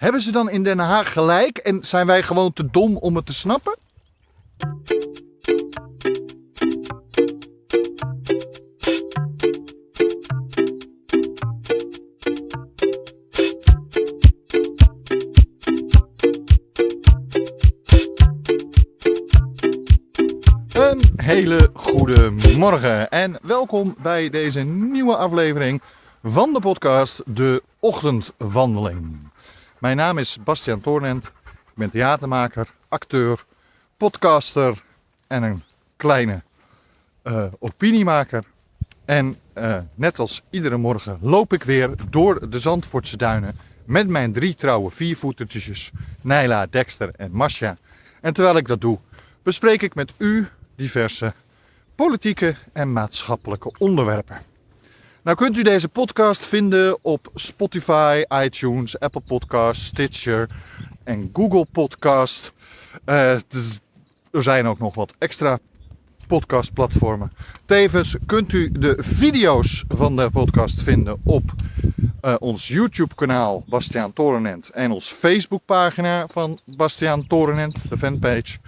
Hebben ze dan in Den Haag gelijk en zijn wij gewoon te dom om het te snappen? Een hele goede morgen en welkom bij deze nieuwe aflevering van de podcast De Ochtendwandeling. Mijn naam is Bastiaan Toornent, ik ben theatermaker, acteur, podcaster en een kleine uh, opiniemaker. En uh, net als iedere morgen loop ik weer door de Zandvoortse duinen met mijn drie trouwe viervoetertjes, Naila, Dexter en Masha. En terwijl ik dat doe, bespreek ik met u diverse politieke en maatschappelijke onderwerpen. Nou kunt u deze podcast vinden op Spotify, iTunes, Apple Podcasts, Stitcher en Google Podcast. Uh, er zijn ook nog wat extra podcastplatformen. Tevens kunt u de video's van de podcast vinden op uh, ons YouTube-kanaal Bastiaan Torenent en ons Facebookpagina van Bastiaan Torenent, de fanpage.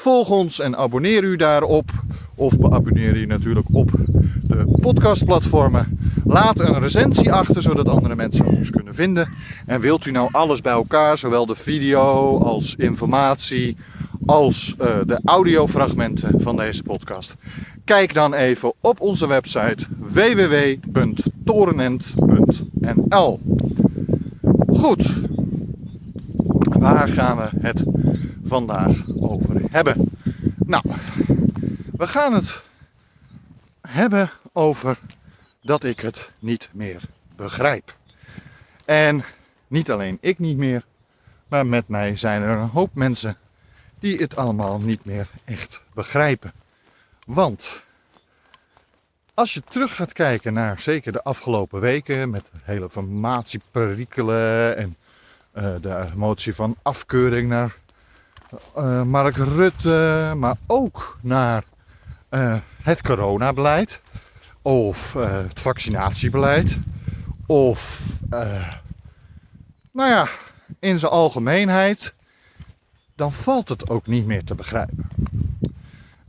Volg ons en abonneer u daarop. Of abonneer u natuurlijk op de podcastplatformen. Laat een recensie achter zodat andere mensen ons kunnen vinden. En wilt u nou alles bij elkaar, zowel de video als informatie als uh, de audiofragmenten van deze podcast? Kijk dan even op onze website www.torenent.nl. Goed, waar gaan we het vandaag over hebben? Nou, we gaan het hebben over dat ik het niet meer begrijp. En niet alleen ik niet meer, maar met mij zijn er een hoop mensen die het allemaal niet meer echt begrijpen. Want als je terug gaat kijken naar zeker de afgelopen weken met hele formatieperikelen en uh, de motie van afkeuring naar uh, Mark Rutte, maar ook naar uh, het coronabeleid of het vaccinatiebeleid of nou ja, in zijn algemeenheid, dan valt het ook niet meer te begrijpen.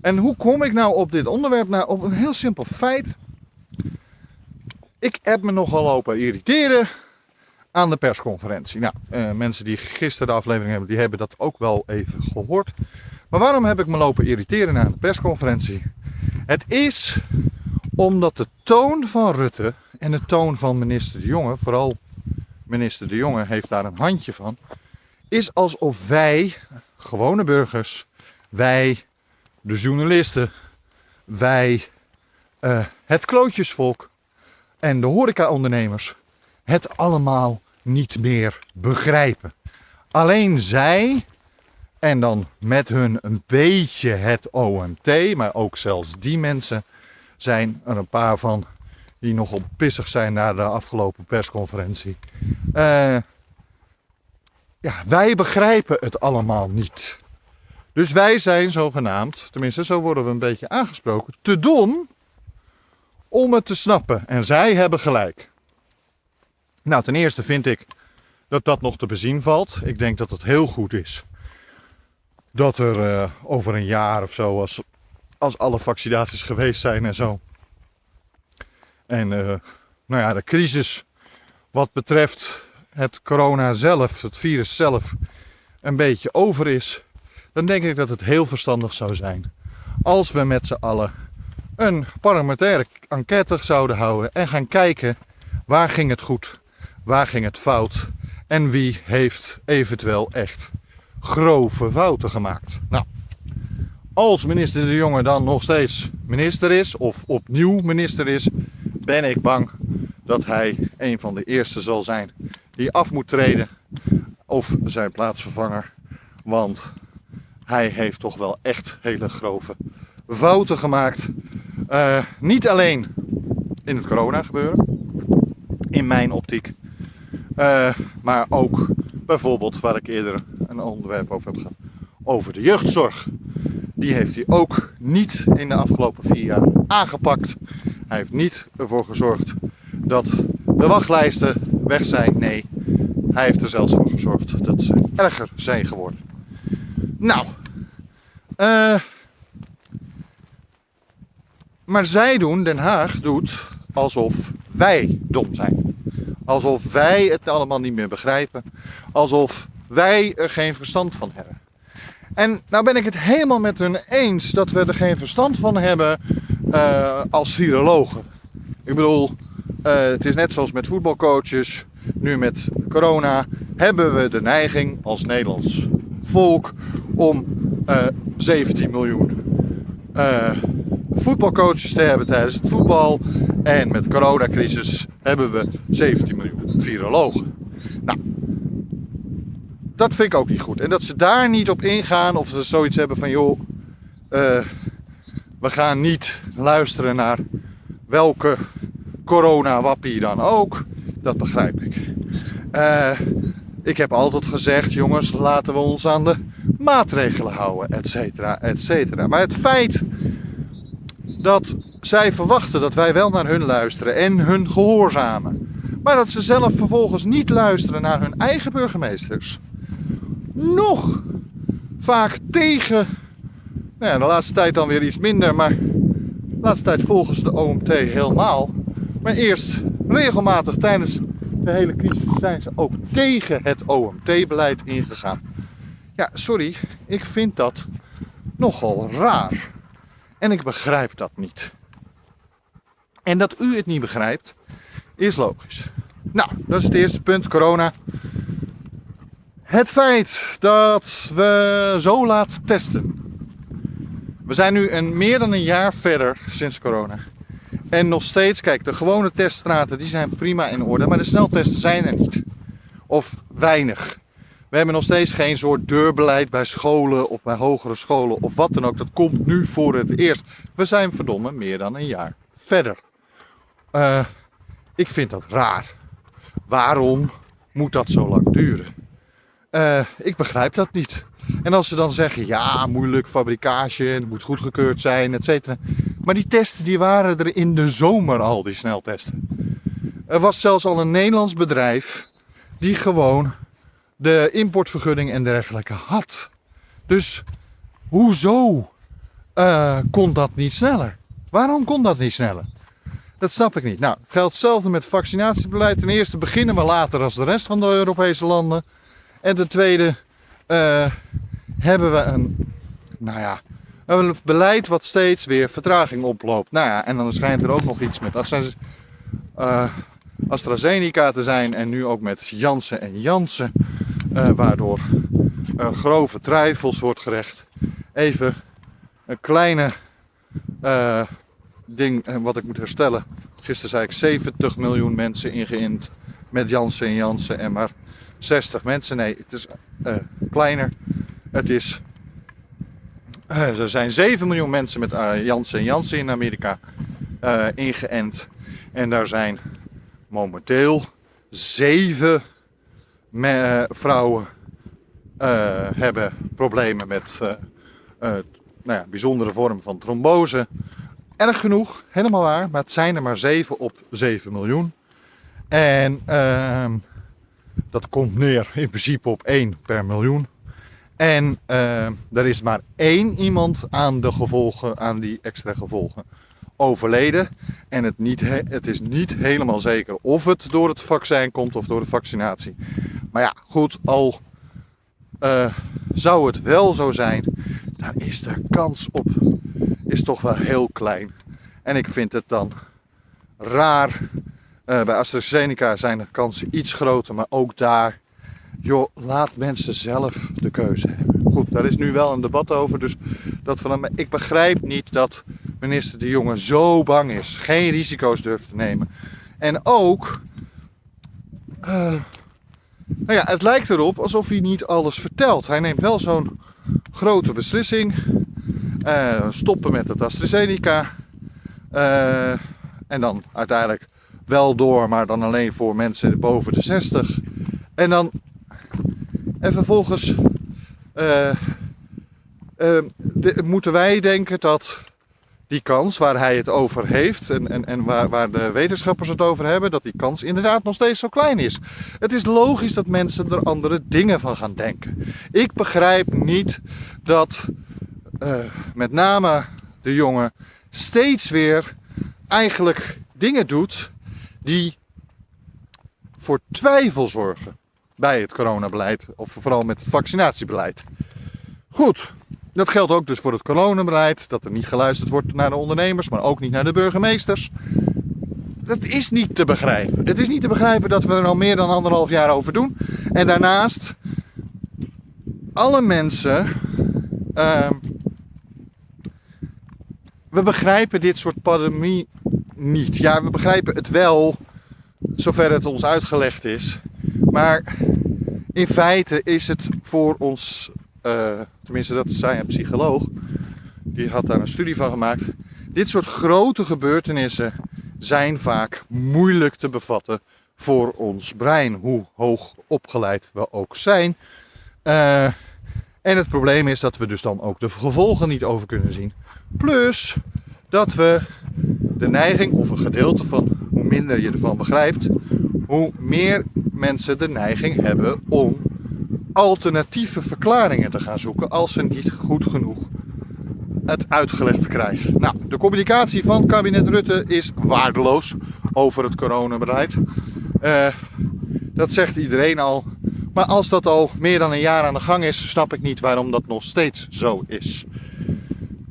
En hoe kom ik nou op dit onderwerp? Nou, op een heel simpel feit. Ik heb me nogal lopen irriteren aan de persconferentie. Nou, eh, mensen die gisteren de aflevering hebben, die hebben dat ook wel even gehoord. Maar waarom heb ik me lopen irriteren aan de persconferentie? Het is omdat de toon van Rutte en de toon van minister De Jonge, vooral minister De Jonge heeft daar een handje van, is alsof wij, gewone burgers, wij de journalisten, wij, uh, het klootjesvolk en de horecaondernemers het allemaal niet meer begrijpen. Alleen zij, en dan met hun een beetje het OMT, maar ook zelfs die mensen zijn er een paar van die nogal pissig zijn na de afgelopen persconferentie. Uh, ja, wij begrijpen het allemaal niet. Dus wij zijn zogenaamd, tenminste zo worden we een beetje aangesproken, te dom om het te snappen. En zij hebben gelijk. Nou, ten eerste vind ik dat dat nog te bezien valt. Ik denk dat het heel goed is dat er uh, over een jaar of zo, als, als alle vaccinaties geweest zijn en zo. En uh, nou ja, de crisis wat betreft het corona zelf, het virus zelf, een beetje over is dan denk ik dat het heel verstandig zou zijn als we met z'n allen een parlementaire enquête zouden houden en gaan kijken waar ging het goed, waar ging het fout en wie heeft eventueel echt grove fouten gemaakt. Nou, als minister De Jonge dan nog steeds minister is of opnieuw minister is, ben ik bang dat hij een van de eerste zal zijn die af moet treden of zijn plaatsvervanger. Want hij heeft toch wel echt hele grove fouten gemaakt. Uh, niet alleen in het corona gebeuren, in mijn optiek, uh, maar ook bijvoorbeeld waar ik eerder een onderwerp over heb gehad, over de jeugdzorg. Die heeft hij ook niet in de afgelopen vier jaar aangepakt. Hij heeft niet ervoor gezorgd dat de wachtlijsten weg zijn. Nee, hij heeft er zelfs voor gezorgd dat ze erger zijn geworden. Nou, uh, maar zij doen, Den Haag doet alsof wij dom zijn. Alsof wij het allemaal niet meer begrijpen. Alsof wij er geen verstand van hebben. En nou ben ik het helemaal met hun eens dat we er geen verstand van hebben uh, als virologen. Ik bedoel, uh, het is net zoals met voetbalcoaches. Nu met corona hebben we de neiging als Nederlands volk om uh, eh, 17 miljoen voetbalcoaches te hebben tijdens het voetbal. En met de coronacrisis hebben we 17 miljoen virologen. Nou, dat vind ik ook niet goed. En dat ze daar niet op ingaan of ze zoiets hebben van joh, uh, we gaan niet luisteren naar welke corona-wappie dan ook. Dat begrijp ik. Uh, ik heb altijd gezegd, jongens, laten we ons aan de maatregelen houden, et cetera, et cetera. Maar het feit dat zij verwachten dat wij wel naar hun luisteren en hun gehoorzamen. Maar dat ze zelf vervolgens niet luisteren naar hun eigen burgemeesters. Nog vaak tegen, nou ja, de laatste tijd dan weer iets minder, maar de laatste tijd volgens de OMT helemaal. Maar eerst regelmatig tijdens de hele crisis zijn ze ook tegen het OMT-beleid ingegaan. Ja, sorry, ik vind dat nogal raar. En ik begrijp dat niet. En dat u het niet begrijpt, is logisch. Nou, dat is het eerste punt, corona. Het feit dat we zo laat testen. We zijn nu een, meer dan een jaar verder sinds corona. En nog steeds, kijk, de gewone teststraten die zijn prima in orde, maar de sneltesten zijn er niet. Of weinig. We hebben nog steeds geen soort deurbeleid bij scholen of bij hogere scholen of wat dan ook. Dat komt nu voor het eerst. We zijn verdomme meer dan een jaar verder. Uh, ik vind dat raar. Waarom moet dat zo lang duren? Uh, ik begrijp dat niet. En als ze dan zeggen, ja, moeilijk fabrikage, het moet goedgekeurd zijn, et cetera. Maar die testen die waren er in de zomer al, die sneltesten. Er was zelfs al een Nederlands bedrijf die gewoon de importvergunning en dergelijke had. Dus hoezo uh, kon dat niet sneller? Waarom kon dat niet sneller? Dat snap ik niet. Nou, het geldt hetzelfde met vaccinatiebeleid. Ten eerste beginnen we later als de rest van de Europese landen. En ten tweede uh, hebben we een, nou ja, een beleid wat steeds weer vertraging oploopt. Nou ja, en dan schijnt er ook nog iets met uh, AstraZeneca te zijn en nu ook met Janssen en Janssen. Uh, waardoor uh, grove twijfels wordt gerecht. Even een kleine uh, ding wat ik moet herstellen. Gisteren zei ik 70 miljoen mensen ingeïnd met Janssen en Janssen en maar 60 mensen. Nee, het is kleiner. Het is. er zijn 7 miljoen mensen met Janssen en Janssen in Amerika ingeënt. En daar zijn momenteel 7 me, vrouwen uh, hebben problemen met uh, nou ja, bijzondere vorm van trombose. Erg genoeg, helemaal waar, maar het zijn er maar 7 op 7 miljoen. En ehm, dat komt neer in principe op 1 per miljoen. En er is maar één iemand aan de gevolgen, aan die extra gevolgen overleden. En het, niet, het is niet helemaal zeker of het door het vaccin komt of door de vaccinatie. Maar ja, goed, al uh, zou het wel zo zijn, dan is de kans op is toch wel heel klein. En ik vind het dan raar. Uh, bij AstraZeneca zijn de kansen iets groter, maar ook daar, joh, laat mensen zelf de keuze hebben. Goed, daar is nu wel een debat over, dus dat van, ik begrijp niet dat minister De Jonge zo bang is, geen risico's durft te nemen. En ook, uh, nou ja, het lijkt erop alsof hij niet alles vertelt. Hij neemt wel zo'n grote beslissing. Uh, stoppen met het AstraZeneca. Uh, en dan uiteindelijk wel door, maar dan alleen voor mensen boven de 60. En dan. En vervolgens. Moeten wij denken dat die kans waar hij het over heeft en, en, en waar, waar de wetenschappers het over hebben, dat die kans inderdaad nog steeds zo klein is. Het is logisch dat mensen er andere dingen van gaan denken. Ik begrijp niet dat uh, met name de jongen steeds weer eigenlijk dingen doet die voor twijfel zorgen bij het coronabeleid of vooral met het vaccinatiebeleid. Goed, dat geldt ook dus voor het coronabeleid, dat er niet geluisterd wordt naar de ondernemers, maar ook niet naar de burgemeesters. Dat is niet te begrijpen. Het is niet te begrijpen dat we er al meer dan anderhalf jaar over doen. En daarnaast, alle mensen. Uh, we begrijpen dit soort pandemie niet. Ja, we begrijpen het wel, zover het ons uitgelegd is. Maar in feite is het voor ons uh, tenminste dat zei een psycholoog, die had daar een studie van gemaakt. Dit soort grote gebeurtenissen zijn vaak moeilijk te bevatten voor ons brein, hoe hoog opgeleid we ook zijn. Uh, en het probleem is dat we dus dan ook de gevolgen niet over kunnen zien. Plus dat we de neiging, of een gedeelte van hoe minder je ervan begrijpt, hoe meer mensen de neiging hebben om alternatieve verklaringen te gaan zoeken als ze niet goed genoeg het uitgelegd krijgen. Nou, de communicatie van kabinet Rutte is waardeloos over het coronabeleid. Uh, dat zegt iedereen al. Maar als dat al meer dan een jaar aan de gang is, snap ik niet waarom dat nog steeds zo is.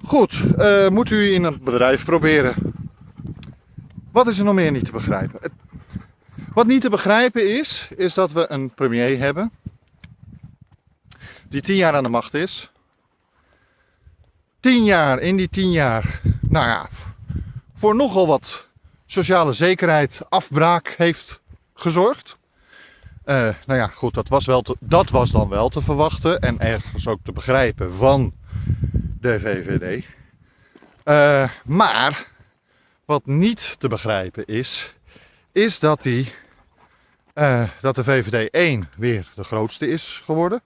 Goed, uh, moet u in een bedrijf proberen. Wat is er nog meer niet te begrijpen? Wat niet te begrijpen is, is dat we een premier hebben die tien jaar aan de macht is. Tien jaar, in die tien jaar, nou ja, voor nogal wat sociale zekerheid, afbraak heeft gezorgd. Uh, nou ja, goed, dat was, wel dat was dan wel te verwachten en ergens ook te begrijpen van de VVD. Eh, maar wat niet te begrijpen is, is dat, die, uh, dat de VVD 1 weer de grootste is geworden.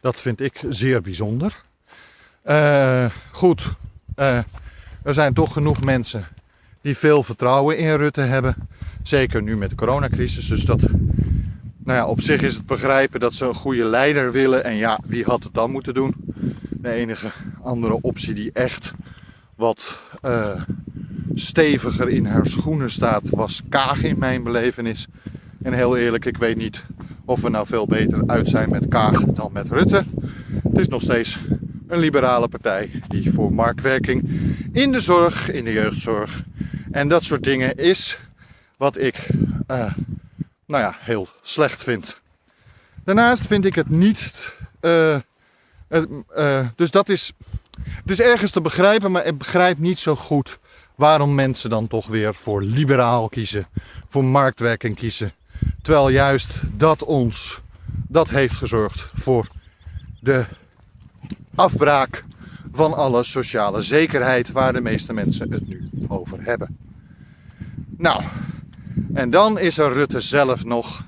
Dat vind ik zeer bijzonder. Uh, goed, uh, er zijn toch genoeg mensen die veel vertrouwen in Rutte hebben. Zeker nu met de coronacrisis. Dus dat, nou ja, op zich is het begrijpen dat ze een goede leider willen. En ja, wie had het dan moeten doen? De enige andere optie die echt wat uh, steviger in haar schoenen staat, was Kaag in mijn belevenis. En heel eerlijk, ik weet niet of we nou veel beter uit zijn met Kaag dan met Rutte. Het is nog steeds een liberale partij die voor marktwerking in de zorg, in de jeugdzorg en dat soort dingen is wat ik uh, nou ja, heel slecht vind. Daarnaast vind ik het niet. Uh, uh, dus dat is. Het is ergens te begrijpen, maar ik begrijp niet zo goed waarom mensen dan toch weer voor liberaal kiezen, voor marktwerking kiezen. Terwijl juist dat ons, dat heeft gezorgd voor de afbraak van alle sociale zekerheid waar de meeste mensen het nu over hebben. Nou, en dan is er Rutte zelf nog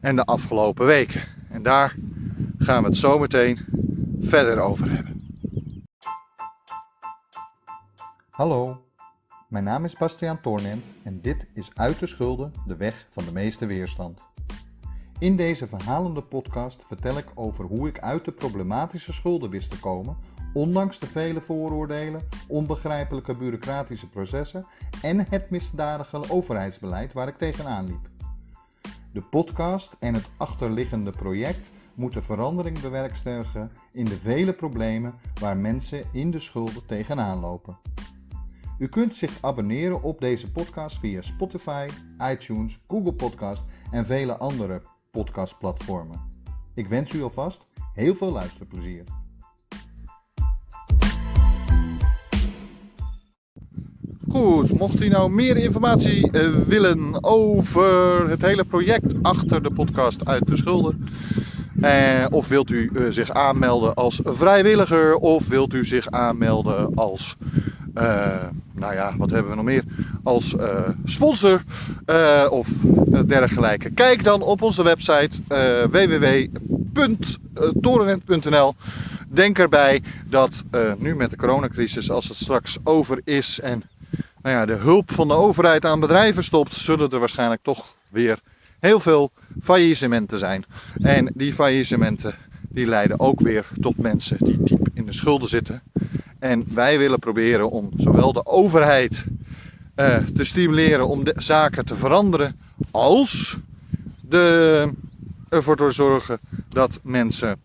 en de afgelopen weken. En daar gaan we het zo meteen verder over hebben. Hallo, mijn naam is Bastiaan Toornent en dit is Uit de Schulden, de weg van de meeste weerstand. In deze verhalende podcast vertel ik over hoe ik uit de problematische schulden wist te komen, ondanks de vele vooroordelen, onbegrijpelijke bureaucratische processen en het misdadige overheidsbeleid waar ik tegenaan liep. De podcast en het achterliggende project moeten verandering bewerkstelligen in de vele problemen waar mensen in de schulden tegenaan lopen. U kunt zich abonneren op deze podcast via Spotify, iTunes, Google Podcast en vele andere podcastplatformen. Ik wens u alvast heel veel luisterplezier. Goed, mocht u nou meer informatie uh, willen over het hele project achter de podcast uit de schulden. Uh, of wilt u uh, zich aanmelden als vrijwilliger of wilt u zich aanmelden als nou ja, wat hebben we nog meer? Als uh, sponsor uh, of dergelijke. Kijk dan op onze website www.torenent.nl Denk erbij dat nu met de coronacrisis, als het straks over is en nou ja, de hulp van de overheid aan bedrijven stopt, zullen er waarschijnlijk toch weer heel veel faillissementen zijn. En die faillissementen die leiden ook weer tot mensen die diep in de schulden zitten. En wij willen proberen om zowel de overheid uh, te stimuleren om de zaken te veranderen, als de, ervoor te zorgen dat mensen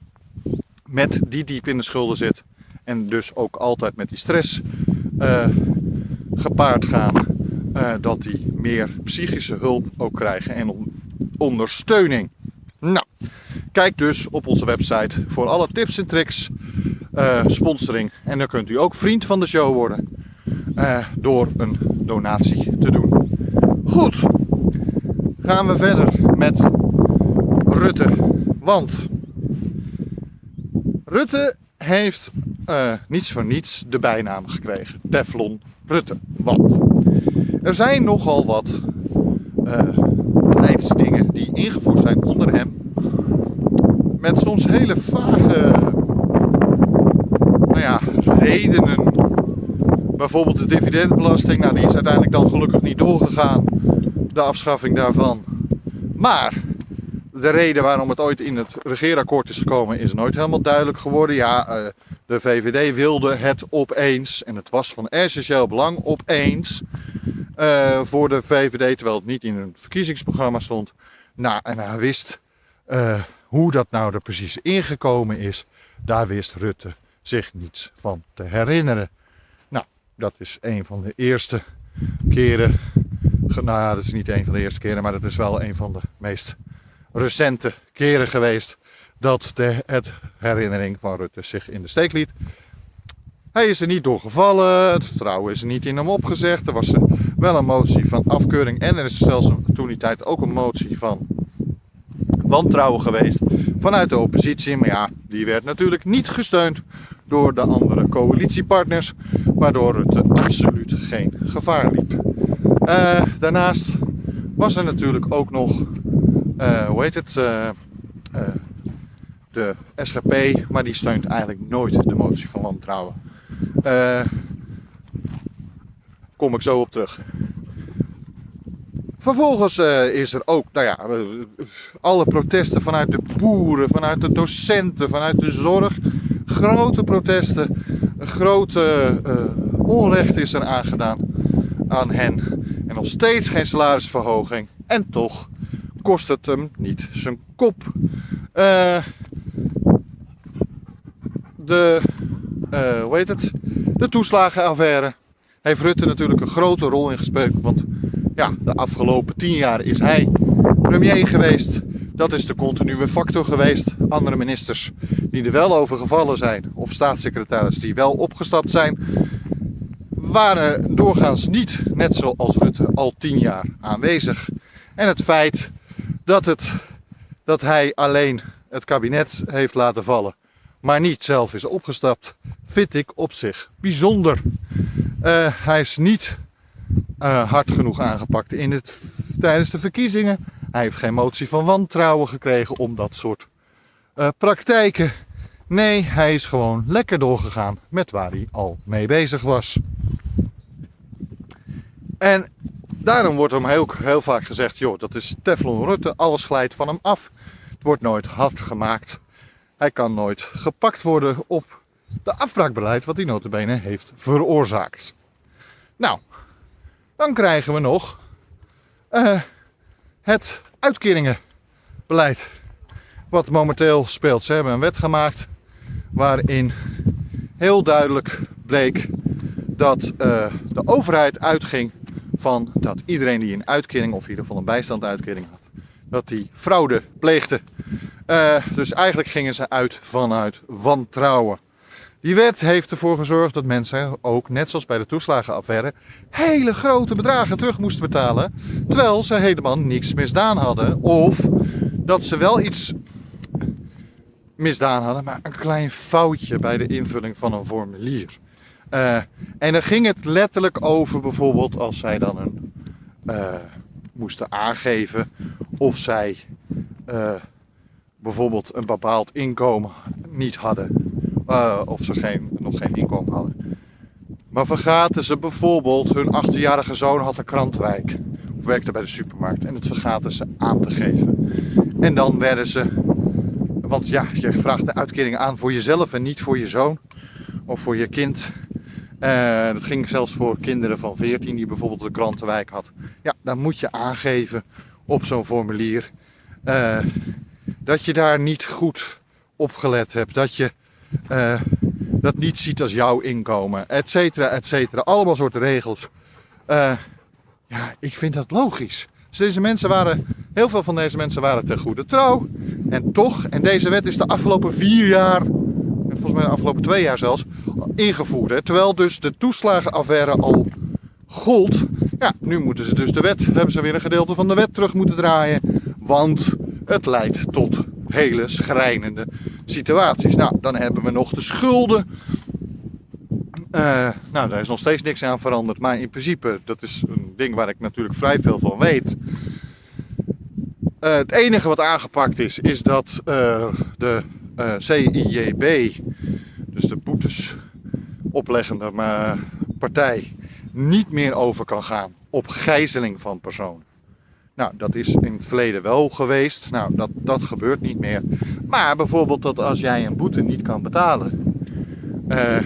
met die diep in de schulden zitten en dus ook altijd met die stress uh, gepaard gaan, uh, dat die meer psychische hulp ook krijgen en ondersteuning. Nou, kijk dus op onze website voor alle tips en tricks, uh, sponsoring. En dan kunt u ook vriend van de show worden uh, door een donatie te doen. Goed, gaan we verder met Rutte. Want Rutte heeft uh, niets voor niets de bijnaam gekregen: Teflon Rutte. Want er zijn nogal wat beleidsdingen die ingevoerd zijn onder hem. Met soms hele vage ja, redenen. Bijvoorbeeld de dividendbelasting. Nou, die is uiteindelijk dan gelukkig niet doorgegaan. De afschaffing daarvan. Maar de reden waarom het ooit in het regeerakkoord is gekomen is nooit helemaal duidelijk geworden. Ja, uh, de VVD wilde het opeens. En het was van essentieel belang opeens. Uh, voor de VVD, terwijl het niet in hun verkiezingsprogramma stond. Nou, en hij wist uh, hoe dat nou er precies ingekomen is. Daar wist Rutte zich niets van te herinneren. Nou, dat is een van de eerste keren. Nou ja, dat is niet een van de eerste keren, maar dat is wel een van de meest recente keren geweest dat de het herinnering van Rutte zich in de steek liet. Hij is er niet door gevallen, het vertrouwen is er niet in hem opgezegd. Er was wel een motie van afkeuring en er is zelfs toen die tijd ook een motie van wantrouwen geweest vanuit de oppositie. Maar ja, die werd natuurlijk niet gesteund door de andere coalitiepartners, waardoor Rutte absoluut geen gevaar liep. Uh, daarnaast was er natuurlijk ook nog, uh, hoe heet het, uh, de SGP, maar die steunt eigenlijk nooit de motie van wantrouwen. kom ik zo op terug. Vervolgens is er ook, nou ja, alle protesten vanuit de boeren, vanuit de docenten, vanuit de zorg. Grote protesten, grote uh, onrecht is er aangedaan aan hen. En nog steeds geen salarisverhoging. En toch kost het hem niet zijn kop. Uh, de, hoe heet het? De toeslagenaffaire heeft Rutte natuurlijk een grote rol in gespeeld. Want ja, de afgelopen tien jaar is hij premier geweest. Dat is de continue factor geweest. Andere ministers die er wel over gevallen zijn, of staatssecretaris die wel opgestapt zijn, waren doorgaans niet, net zoals Rutte, al tien jaar aanwezig. En het feit dat, het, dat hij alleen het kabinet heeft laten vallen, maar niet zelf is opgestapt, vind ik op zich bijzonder. Uh, hij is niet uh, hard genoeg aangepakt in het, tijdens de verkiezingen. Hij heeft geen motie van wantrouwen gekregen om dat soort uh, praktijken. Nee, hij is gewoon lekker doorgegaan met waar hij al mee bezig was. En daarom wordt hem heel, heel vaak gezegd: joh, dat is Teflon Rutte, alles glijdt van hem af. Het wordt nooit hard gemaakt. Hij kan nooit gepakt worden op de afbraakbeleid wat hij notabene heeft veroorzaakt. Nou, dan krijgen we nog uh, het uitkeringenbeleid. Wat momenteel speelt. Ze hebben een wet gemaakt waarin heel duidelijk bleek dat uh, de overheid uitging van dat iedereen die een uitkering of in ieder geval een bijstandsuitkering had, dat die fraude pleegde. Uh, dus eigenlijk gingen ze uit vanuit wantrouwen. Die wet heeft ervoor gezorgd dat mensen ook, net zoals bij de toeslagenaffaire, hele grote bedragen terug moesten betalen. Terwijl ze helemaal niks misdaan hadden. Of dat ze wel iets misdaan hadden, maar een klein foutje bij de invulling van een formulier. Uh, en dan ging het letterlijk over bijvoorbeeld als zij dan een uh, moesten aangeven of zij uh, bijvoorbeeld een bepaald inkomen niet hadden eh, of ze geen, nog geen inkomen hadden. Maar vergaten ze bijvoorbeeld, hun achtjarige zoon had een krantenwijk. Of werkte bij de supermarkt. En het vergaten ze aan te geven. En dan werden ze, want ja, je vraagt de uitkering aan voor jezelf en niet voor je zoon of voor je kind. Uh, dat ging zelfs voor kinderen van 14 die bijvoorbeeld de krantenwijk had. Ja, dan moet je aangeven op zo'n formulier uh, dat je daar niet goed op gelet hebt. Dat je uh, dat niet ziet als jouw inkomen, et cetera, et cetera. Allemaal soorten regels. ja, ik vind dat logisch. Dus deze mensen waren, heel veel van deze mensen waren ten goede trouw. En toch, en deze wet is de afgelopen vier jaar volgens mij de afgelopen twee jaar zelfs, ingevoerd. Hè? Terwijl dus de toeslagenaffaire al gold. Ja, nu moeten ze dus de wet, hebben ze weer een gedeelte van de wet terug moeten draaien. Want het leidt tot hele schrijnende situaties. Nou, dan hebben we nog de schulden. Uh, nou, daar is nog steeds niks aan veranderd. Maar in principe, dat is een ding waar ik natuurlijk vrij veel van weet. Uh, het enige wat aangepakt is, is dat uh, de CIJB, dus de boetes opleggende partij, niet meer over kan gaan op gijzeling van personen. Nou, dat is in het verleden wel geweest. Nou, dat, dat gebeurt niet meer. Maar bijvoorbeeld dat als jij een boete niet kan betalen, uh,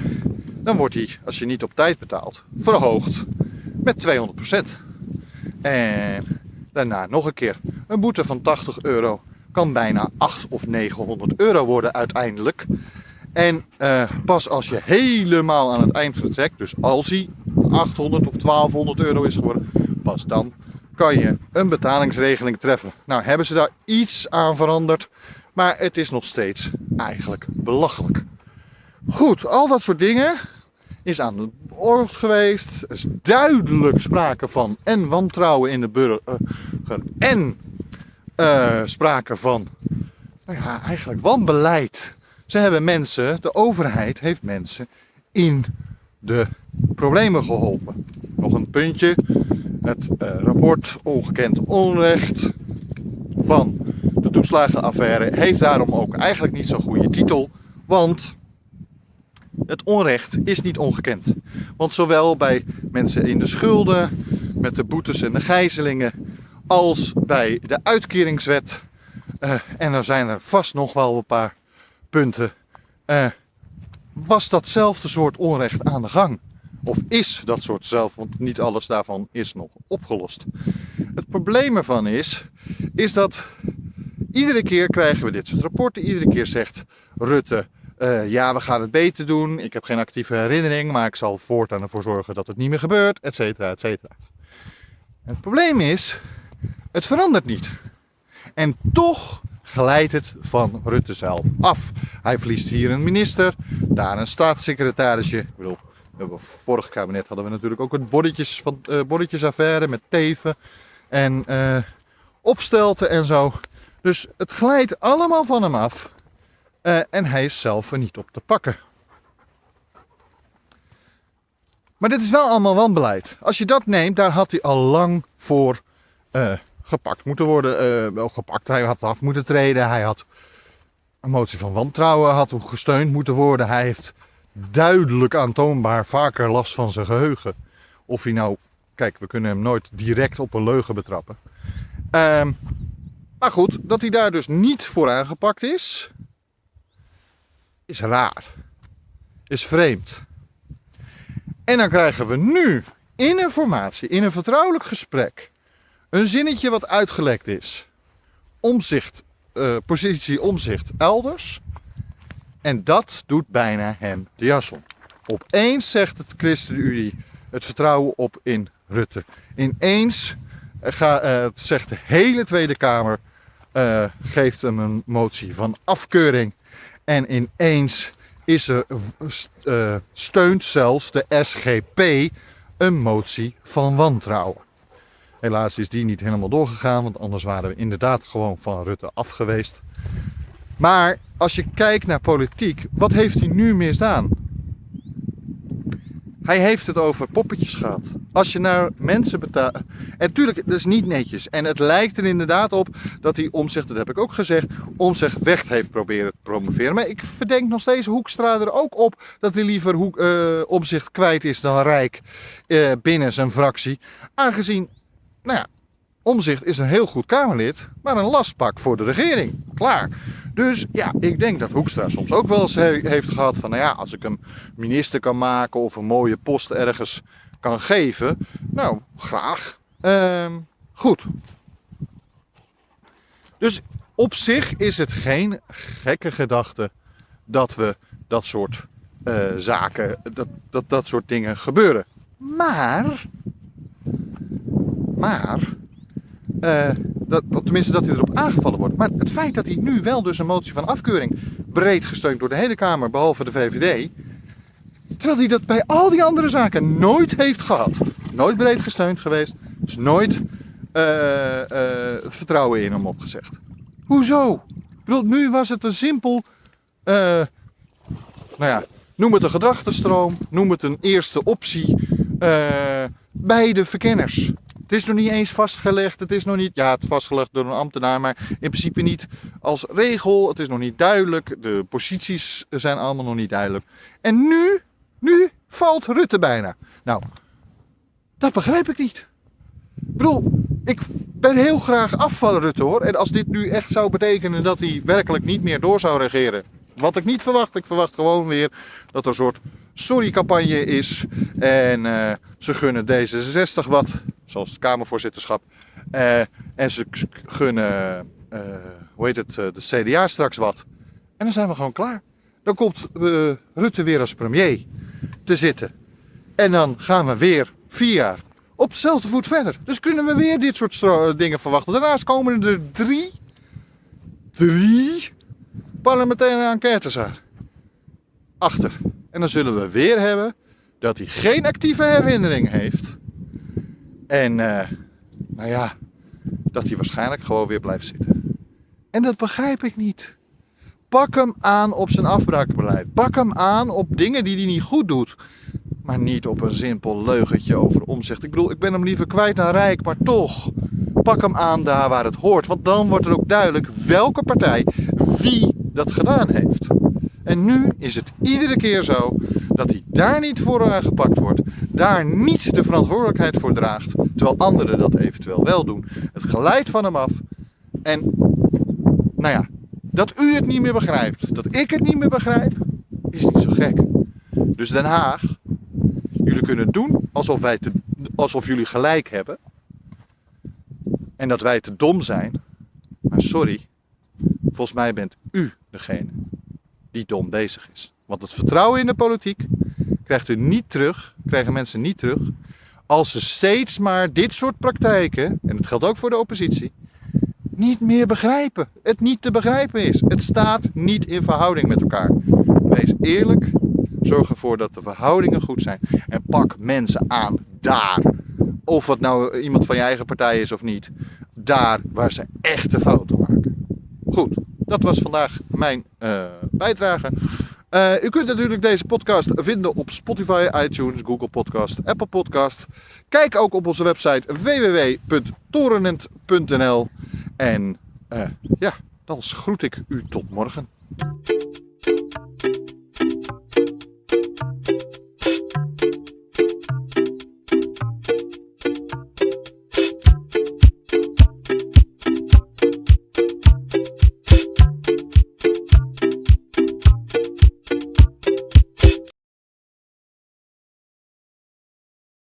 dan wordt die, als je niet op tijd betaalt, verhoogd met 200%. En daarna nog een keer een boete van 80 euro kan bijna 8 of 900 euro worden uiteindelijk. En uh, pas als je helemaal aan het eind vertrekt, dus als hij 800 of 1200 euro is geworden, pas dan kan je een betalingsregeling treffen. Nou hebben ze daar iets aan veranderd, maar het is nog steeds eigenlijk belachelijk. Goed, al dat soort dingen is aan de orde geweest. Er is duidelijk sprake van en wantrouwen in de burger en uh, sprake van nou ja, eigenlijk wanbeleid. Ze hebben mensen, de overheid heeft mensen in de problemen geholpen. Nog een puntje. Het uh, rapport Ongekend Onrecht van de toeslagenaffaire heeft daarom ook eigenlijk niet zo'n goede titel. Want het onrecht is niet ongekend. Want zowel bij mensen in de schulden, met de boetes en de gijzelingen, als bij de uitkeringswet. Uh, en er zijn er vast nog wel een paar punten. Uh, was datzelfde soort onrecht aan de gang? Of is dat soort zelf, want niet alles daarvan is nog opgelost. Het probleem ervan is, is dat iedere keer krijgen we dit soort rapporten. Iedere keer zegt Rutte, uh, ja, we gaan het beter doen. Ik heb geen actieve herinnering, maar ik zal voortaan ervoor zorgen dat het niet meer gebeurt, et cetera, et cetera. het probleem is, het verandert niet. En toch glijdt het van Rutte zelf af. Hij verliest hier een minister, daar een staatssecretarisje. Ik bedoel, vorig kabinet hadden we natuurlijk ook een bordetjes van, bordetjesaffaire met teven en uh, opstelten en zo. Dus het glijdt allemaal van hem af. Uh, en hij is zelf er niet op te pakken. Maar dit is wel allemaal wanbeleid. Als je dat neemt, daar had hij al lang voor gepakt moeten worden. Gepakt, hij had af moeten treden. Hij had een motie van wantrouwen had gesteund moeten worden. Hij heeft duidelijk aantoonbaar vaker last van zijn geheugen. Of hij nou, kijk, we kunnen hem nooit direct op een leugen betrappen. Uh, maar goed, dat hij daar dus niet voor aangepakt is, is raar. Is vreemd. En dan krijgen we nu in informatie, in een vertrouwelijk gesprek, een zinnetje wat uitgelekt is. Omzicht, uh, positie omzicht elders. En dat doet bijna hem de jas om. Opeens zegt het ChristenUnie het vertrouwen op in Rutte. Ineens ga, uh, zegt de hele Tweede Kamer, geeft hem een motie van afkeuring. En ineens is er, steunt zelfs de SGP een motie van wantrouwen. Helaas is die niet helemaal doorgegaan, want anders waren we inderdaad gewoon van Rutte af geweest. Maar als je kijkt naar politiek, wat heeft hij nu misdaan? Hij heeft het over poppetjes gehad. Als je naar mensen betaalt. En tuurlijk, dat is niet netjes. En het lijkt er inderdaad op dat hij omzicht, dat heb ik ook gezegd, omzicht weg heeft proberen te promoveren. Maar ik verdenk nog steeds Hoekstra er ook op dat hij liever uh, omzicht kwijt is dan Rijk uh, binnen zijn fractie. Aangezien, nou ja, Omzicht is een heel goed Kamerlid, maar een lastpak voor de regering. Klaar. Dus ja, ik denk dat Hoekstra soms ook wel eens heeft gehad van, nou ja, als ik hem minister kan maken of een mooie post ergens kan geven, nou, graag. Ehm, goed. Dus op zich is het geen gekke gedachte dat we dat soort uh, zaken, dat, dat dat soort dingen gebeuren. Maar, maar, uh, dat, tenminste dat hij erop aangevallen wordt. Maar het feit dat hij nu wel dus een motie van afkeuring breed gesteund door de hele Kamer, behalve de VVD. Terwijl hij dat bij al die andere zaken nooit heeft gehad. Nooit breed gesteund geweest. Dus nooit uh, uh, vertrouwen in hem opgezegd. Hoezo? Ik bedoel, nu was het een simpel. nou ja, noem het een gedrachtenstroom. Noem het een eerste optie. bij de verkenners. Het is nog niet eens vastgelegd. Het is nog niet, ja, het vastgelegd door een ambtenaar, maar in principe niet als regel. Het is nog niet duidelijk. De posities zijn allemaal nog niet duidelijk. En nu, nu valt Rutte bijna. Nou, dat begrijp ik niet. Ik bedoel, ik ben heel graag af van Rutte hoor. En als dit nu echt zou betekenen dat hij werkelijk niet meer door zou regeren. Wat ik niet verwacht. Ik verwacht gewoon weer dat er een soort sorry-campagne is. En uh, ze gunnen D66 wat zoals het Kamervoorzitterschap. Uh, en ze gunnen, uh, hoe heet het, de CDA straks wat. En dan zijn we gewoon klaar. Dan komt Rutte weer als premier te zitten. En dan gaan we weer vier jaar op dezelfde voet verder. Dus kunnen we weer dit soort dingen verwachten. Daarnaast komen er drie, drie parlementaire enquêtes achter. En dan zullen we weer hebben dat hij geen actieve herinnering heeft en uh, nou ja, dat hij waarschijnlijk gewoon weer blijft zitten. En dat begrijp ik niet. Pak hem aan op zijn afbraakbeleid. Pak hem aan op dingen die hij niet goed doet. Maar niet op een simpel leugentje over omzicht. Ik bedoel, ik ben hem liever kwijt dan rijk, maar toch. Pak hem aan daar waar het hoort. Want dan wordt er ook duidelijk welke partij wie dat gedaan heeft. En nu is het iedere keer zo dat hij daar niet voor aangepakt wordt, daar niet de verantwoordelijkheid voor draagt, terwijl anderen dat eventueel wel doen. Het geleidt van hem af. En nou ja, dat u het niet meer begrijpt, dat ik het niet meer begrijp, is niet zo gek. Dus Den Haag, jullie kunnen doen alsof, wij te, alsof jullie gelijk hebben. En dat wij te dom zijn. Maar sorry, volgens mij bent u degene die dom bezig is. Want het vertrouwen in de politiek krijgt u niet terug, krijgen mensen niet terug, als ze steeds maar dit soort praktijken, en dat geldt ook voor de oppositie, niet meer begrijpen. Het niet te begrijpen is. Het staat niet in verhouding met elkaar. Wees eerlijk, zorg ervoor dat de verhoudingen goed zijn en pak mensen aan daar. Of het nou iemand van je eigen partij is of niet, daar waar ze echte fouten maken. Goed, dat was vandaag mijn uh, bijdrage. Uh, u kunt natuurlijk deze podcast vinden op Spotify, iTunes, Google Podcast, Apple Podcast. Kijk ook op onze website www.torenent.nl. En uh, ja, dan groet ik u tot morgen.